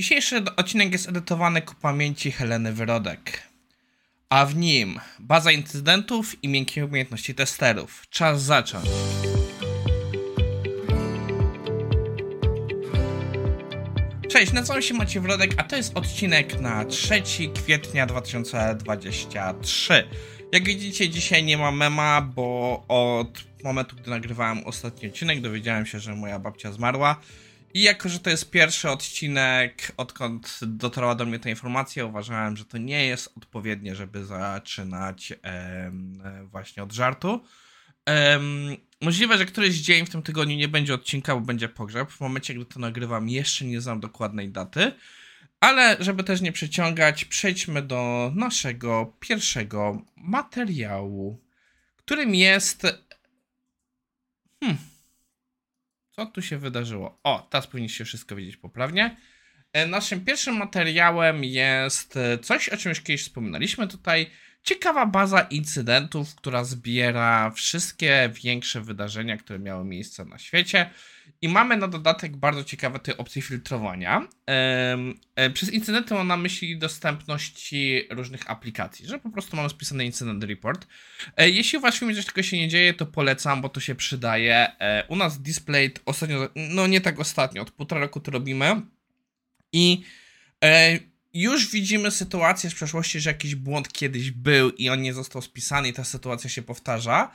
Dzisiejszy odcinek jest edytowany ku pamięci Heleny Wyrodek, a w nim baza incydentów i miękkie umiejętności testerów. Czas zacząć. Cześć, nazywam się Maciej Wrodek, a to jest odcinek na 3 kwietnia 2023. Jak widzicie, dzisiaj nie ma mema, bo od momentu, gdy nagrywałem ostatni odcinek, dowiedziałem się, że moja babcia zmarła. I jako, że to jest pierwszy odcinek, odkąd dotarła do mnie ta informacja, uważałem, że to nie jest odpowiednie, żeby zaczynać em, właśnie od żartu. Em, możliwe, że któryś dzień w tym tygodniu nie będzie odcinka, bo będzie pogrzeb. W momencie, gdy to nagrywam, jeszcze nie znam dokładnej daty. Ale żeby też nie przeciągać, przejdźmy do naszego pierwszego materiału, którym jest. Hmm. Co tu się wydarzyło? O, teraz powinniście wszystko wiedzieć poprawnie. E, Naszym pierwszym materiałem jest e, coś, o już kiedyś wspominaliśmy tutaj. Ciekawa baza incydentów, która zbiera wszystkie większe wydarzenia, które miały miejsce na świecie. I mamy na dodatek bardzo ciekawe te opcje filtrowania. E, Przez incydenty mam na myśli dostępności różnych aplikacji, że po prostu mamy spisany incydent report. Jeśli u was w filmie coś takiego się nie dzieje, to polecam, bo to się przydaje. U nas Displayed ostatnio, no nie tak ostatnio, od półtora roku to robimy. I e, już widzimy sytuację z przeszłości, że jakiś błąd kiedyś był i on nie został spisany i ta sytuacja się powtarza.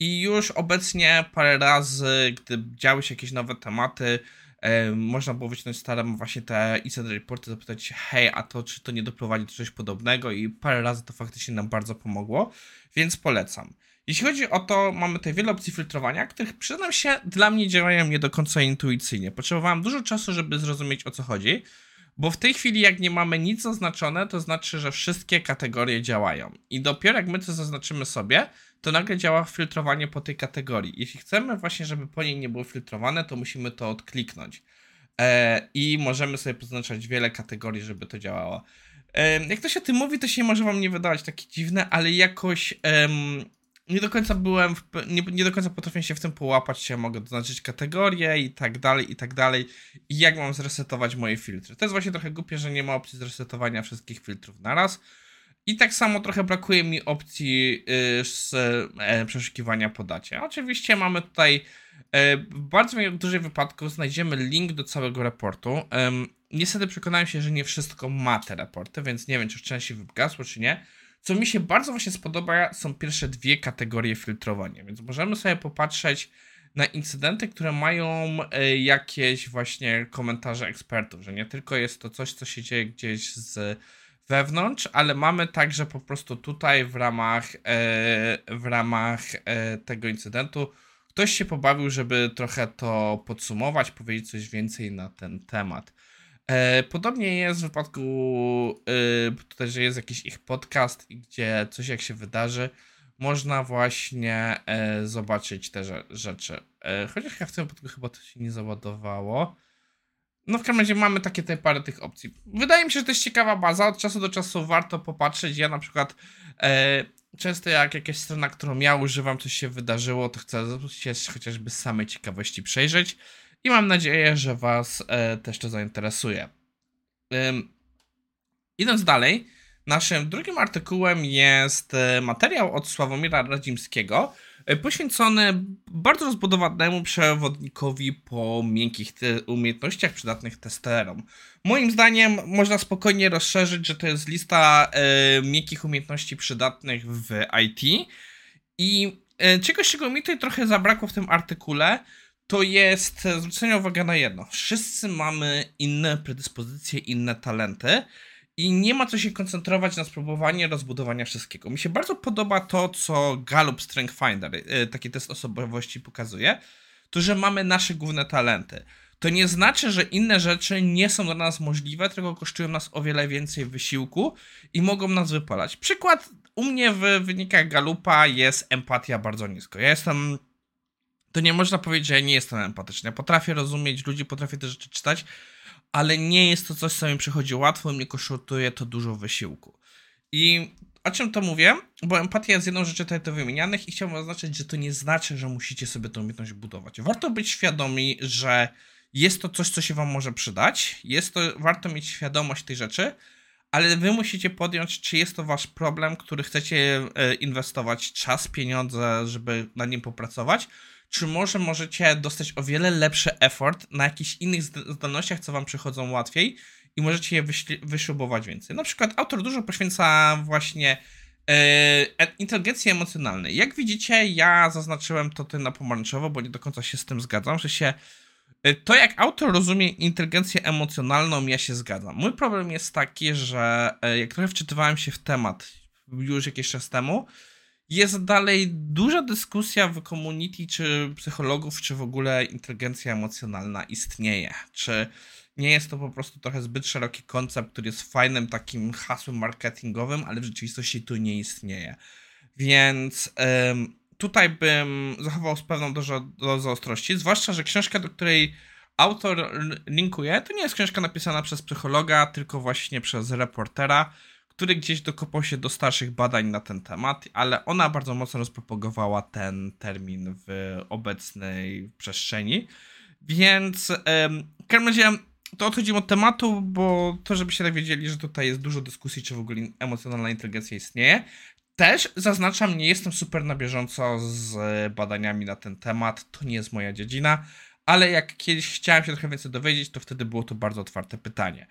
I już obecnie parę razy, gdy działy się jakieś nowe tematy, e, można było wyciągnąć stare właśnie te incident reporty, zapytać się, hej, a to czy to nie doprowadzi do czegoś podobnego i parę razy to faktycznie nam bardzo pomogło, więc polecam. Jeśli chodzi o to, mamy tutaj wiele opcji filtrowania, których przyznam się, dla mnie działają nie do końca intuicyjnie. Potrzebowałem dużo czasu, żeby zrozumieć o co chodzi, bo w tej chwili jak nie mamy nic zaznaczone, to znaczy, że wszystkie kategorie działają. I dopiero jak my to zaznaczymy sobie, to nagle działa filtrowanie po tej kategorii. Jeśli chcemy właśnie, żeby po niej nie było filtrowane, to musimy to odkliknąć. E, I możemy sobie poznaczać wiele kategorii, żeby to działało. E, jak to się o tym mówi, to się może wam nie wydawać takie dziwne, ale jakoś nie do końca byłem, w, nie, nie do końca potrafię się w tym połapać, czy ja mogę zaznaczyć kategorie i tak dalej, i tak dalej. I jak mam zresetować moje filtry. To jest właśnie trochę głupie, że nie ma opcji zresetowania wszystkich filtrów naraz. I tak samo trochę brakuje mi opcji y, z e, przeszukiwania po. Oczywiście mamy tutaj e, w bardzo dużym wypadku znajdziemy link do całego raportu. Niestety przekonałem się, że nie wszystko ma te raporty, więc nie wiem, czy szczęście wygasło, czy nie. Co mi się bardzo właśnie spodoba, są pierwsze dwie kategorie filtrowania, więc możemy sobie popatrzeć na incydenty, które mają e, jakieś właśnie komentarze ekspertów, że nie tylko jest to coś, co się dzieje gdzieś z wewnątrz, ale mamy także po prostu tutaj w ramach, e, w ramach e, tego incydentu ktoś się pobawił, żeby trochę to podsumować, powiedzieć coś więcej na ten temat. E, Podobnie jest w wypadku y, tutaj, że jest jakiś ich podcast, gdzie coś jak się wydarzy, można właśnie e, zobaczyć te rze- rzeczy. E, Chociaż ja w tym wypadku chyba to się nie załadowało. No w każdym razie mamy takie tutaj parę tych opcji. Wydaje mi się, że to jest ciekawa baza. Od czasu do czasu warto popatrzeć. Ja na przykład e, często jak jakaś strona, którą ja używam, coś się wydarzyło, to chcę się chociażby z samej ciekawości przejrzeć. I mam nadzieję, że Was e, też to zainteresuje. Ym, idąc dalej, naszym drugim artykułem jest e, materiał od Sławomira Radzimskiego, e, poświęcony bardzo rozbudowanemu przewodnikowi po miękkich umiejętnościach przydatnych testerom. Moim zdaniem można spokojnie rozszerzyć, że to jest lista e, miękkich umiejętności przydatnych w IT. I e, czegoś, czego mi tutaj trochę zabrakło w tym artykule, to jest e, zwrócenie uwagi na jedno. Wszyscy mamy inne predyspozycje, inne talenty i nie ma co się koncentrować na spróbowanie rozbudowania wszystkiego. Mi się bardzo podoba to, co Gallup Strength Finder, e, taki test osobowości pokazuje, to, że mamy nasze główne talenty. To nie znaczy, że inne rzeczy nie są dla nas możliwe, tylko kosztują nas o wiele więcej wysiłku i mogą nas wypalać. Przykład u mnie w wynikach Galupa jest empatia bardzo nisko. Ja jestem to nie można powiedzieć, że ja nie jestem empatyczny. Ja potrafię rozumieć ludzi, potrafię te rzeczy czytać, ale nie jest to coś, co mi przychodzi łatwo, mnie kosztuje to dużo wysiłku. I o czym to mówię? Bo empatia jest jedną z rzeczy tutaj to wymienianych i chciałbym zaznaczyć, że to nie znaczy, że musicie sobie tą umiejętność budować. Warto być świadomi, że jest to coś, co się wam może przydać. Jest to, warto mieć świadomość tej rzeczy, ale wy musicie podjąć, czy jest to wasz problem, który chcecie e, inwestować czas, pieniądze, żeby na nim popracować, czy może możecie dostać o wiele lepszy effort na jakichś innych zdolnościach, co wam przychodzą łatwiej i możecie je wyśrubować więcej. Na przykład autor dużo poświęca właśnie e, inteligencji emocjonalnej. Jak widzicie, ja zaznaczyłem to tutaj na pomarańczowo, bo nie do końca się z tym zgadzam, że się e, to, jak autor rozumie inteligencję emocjonalną, ja się zgadzam. Mój problem jest taki, że jak trochę wczytywałem się w temat już jakiś czas temu, jest dalej duża dyskusja w community, czy psychologów, czy w ogóle inteligencja emocjonalna istnieje. Czy nie jest to po prostu trochę zbyt szeroki koncept, który jest fajnym takim hasłem marketingowym, ale w rzeczywistości tu nie istnieje. Więc ym, tutaj bym zachował z pewną dozą, dozą ostrości, zwłaszcza, że książka, do której autor linkuje, to nie jest książka napisana przez psychologa, tylko właśnie przez reportera, który gdzieś dokopał się do starszych badań na ten temat, ale ona bardzo mocno rozpropagowała ten termin w obecnej przestrzeni. Więc w każdym razie to odchodzimy od tematu, bo to, żebyście tak wiedzieli, że tutaj jest dużo dyskusji, czy w ogóle emocjonalna inteligencja istnieje. Też zaznaczam, nie jestem super na bieżąco z badaniami na ten temat, to nie jest moja dziedzina, ale jak kiedyś chciałem się trochę więcej dowiedzieć, to wtedy było to bardzo otwarte pytanie.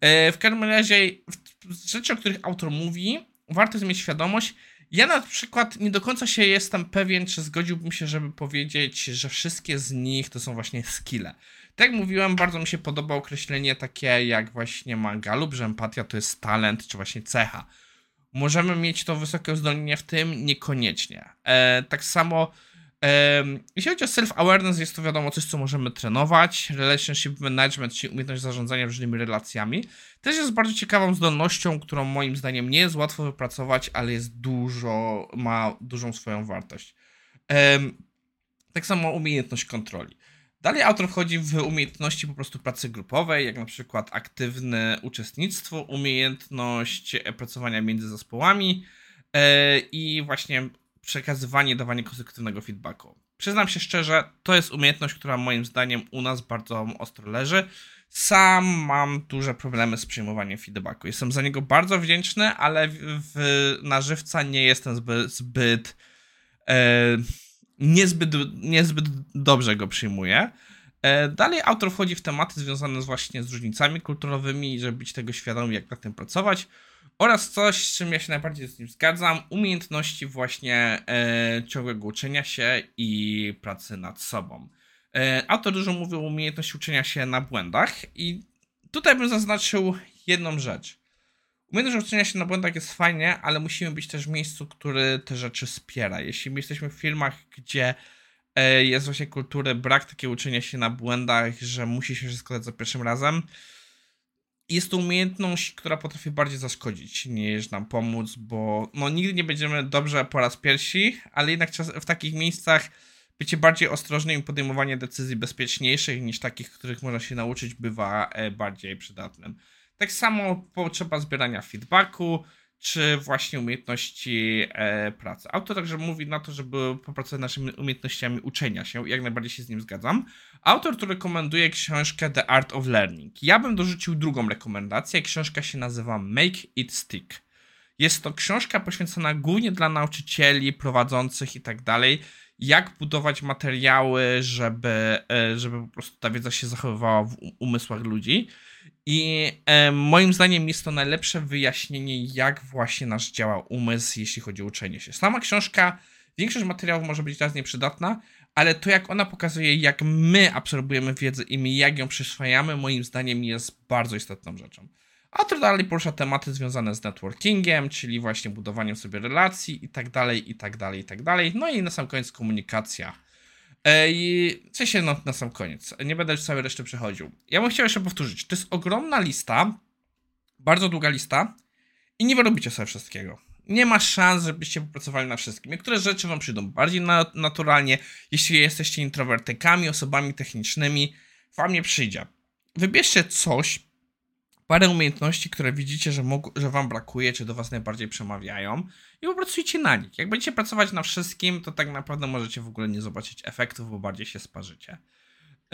E, w każdym razie, rzeczy, o których autor mówi, warto mieć świadomość. Ja na przykład nie do końca się jestem pewien, czy zgodziłbym się, żeby powiedzieć, że wszystkie z nich to są właśnie skille. Tak jak mówiłem, bardzo mi się podoba określenie takie, jak właśnie ma Galup, że empatia to jest talent, czy właśnie cecha. Możemy mieć to wysokie uzdolnienie w tym? Niekoniecznie. E, tak samo jeśli chodzi o self-awareness, jest to wiadomo coś, co możemy trenować. Relationship management, czyli umiejętność zarządzania różnymi relacjami, też jest bardzo ciekawą zdolnością, którą moim zdaniem nie jest łatwo wypracować, ale jest dużo, ma dużą swoją wartość. Tak samo umiejętność kontroli. Dalej autor wchodzi w umiejętności po prostu pracy grupowej, jak na przykład aktywne uczestnictwo, umiejętność pracowania między zespołami e, i właśnie przekazywanie, dawanie konstruktywnego feedbacku. Przyznam się szczerze, to jest umiejętność, która moim zdaniem u nas bardzo ostro leży. Sam mam duże problemy z przyjmowaniem feedbacku. Jestem za niego bardzo wdzięczny, ale w, na żywca nie jestem zbyt, zbyt e, niezbyt, niezbyt dobrze go przyjmuję. E, dalej autor wchodzi w tematy związane właśnie z różnicami kulturowymi, żeby być tego świadomy, jak nad tym pracować. Oraz coś, z czym ja się najbardziej z nim zgadzam, umiejętności właśnie e, ciągłego uczenia się i pracy nad sobą. E, autor dużo mówił o umiejętności uczenia się na błędach i tutaj bym zaznaczył jedną rzecz. Umiejętność uczenia się na błędach jest fajnie, ale musimy być też w miejscu, który te rzeczy wspiera. Jeśli my jesteśmy w filmach, gdzie jest właśnie kultury, brak takiego uczenia się na błędach, że musi się wszystko dać za pierwszym razem, jest to umiejętność, która potrafi bardziej zaszkodzić niż nam pomóc, bo no, nigdy nie będziemy dobrze po raz pierwszy, ale jednak w takich miejscach bycie bardziej ostrożnym i podejmowanie decyzji bezpieczniejszych niż takich, których można się nauczyć, bywa e, bardziej przydatnym. Tak samo potrzeba zbierania feedbacku, czy właśnie umiejętności e, pracy. Autor także mówi na to, żeby popracować naszymi umiejętnościami uczenia się, jak najbardziej się z nim zgadzam. Autor tu rekomenduje książkę The Art of Learning. Ja bym dorzucił drugą rekomendację. Książka się nazywa Make It Stick. Jest to książka poświęcona głównie dla nauczycieli, prowadzących i tak dalej, jak budować materiały, żeby, e, żeby po prostu ta wiedza się zachowywała w umysłach ludzi. I e, moim zdaniem jest to najlepsze wyjaśnienie, jak właśnie nasz działa umysł, jeśli chodzi o uczenie się. Sama książka, większość materiałów może być teraz nieprzydatna, ale to jak ona pokazuje, jak my absorbujemy wiedzę i my jak ją przyswajamy, moim zdaniem jest bardzo istotną rzeczą. A to dalej porusza tematy związane z networkingiem, czyli właśnie budowaniem sobie relacji i tak dalej, i tak dalej, i tak dalej. No i na sam koniec komunikacja. I co się na, na sam koniec. Nie będę już całej reszty przechodził. Ja bym chciał jeszcze powtórzyć. To jest ogromna lista, bardzo długa lista i nie wyrobicie sobie wszystkiego. Nie ma szans, żebyście popracowali na wszystkim. Niektóre rzeczy wam przyjdą bardziej na, naturalnie. Jeśli jesteście introwertykami, osobami technicznymi, wam nie przyjdzie. Wybierzcie coś, parę umiejętności, które widzicie, że, że wam brakuje, czy do was najbardziej przemawiają i popracujcie na nich. Jak będziecie pracować na wszystkim, to tak naprawdę możecie w ogóle nie zobaczyć efektów, bo bardziej się sparzycie.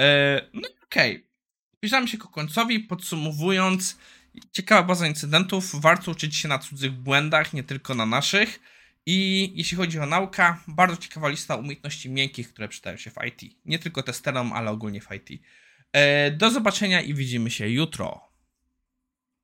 E, no okej. Okay. Zbliżamy się ku końcowi, podsumowując. Ciekawa baza incydentów. Warto uczyć się na cudzych błędach, nie tylko na naszych. I jeśli chodzi o naukę, bardzo ciekawa lista umiejętności miękkich, które przydają się w IT. Nie tylko testerom, ale ogólnie w IT. E, do zobaczenia i widzimy się jutro.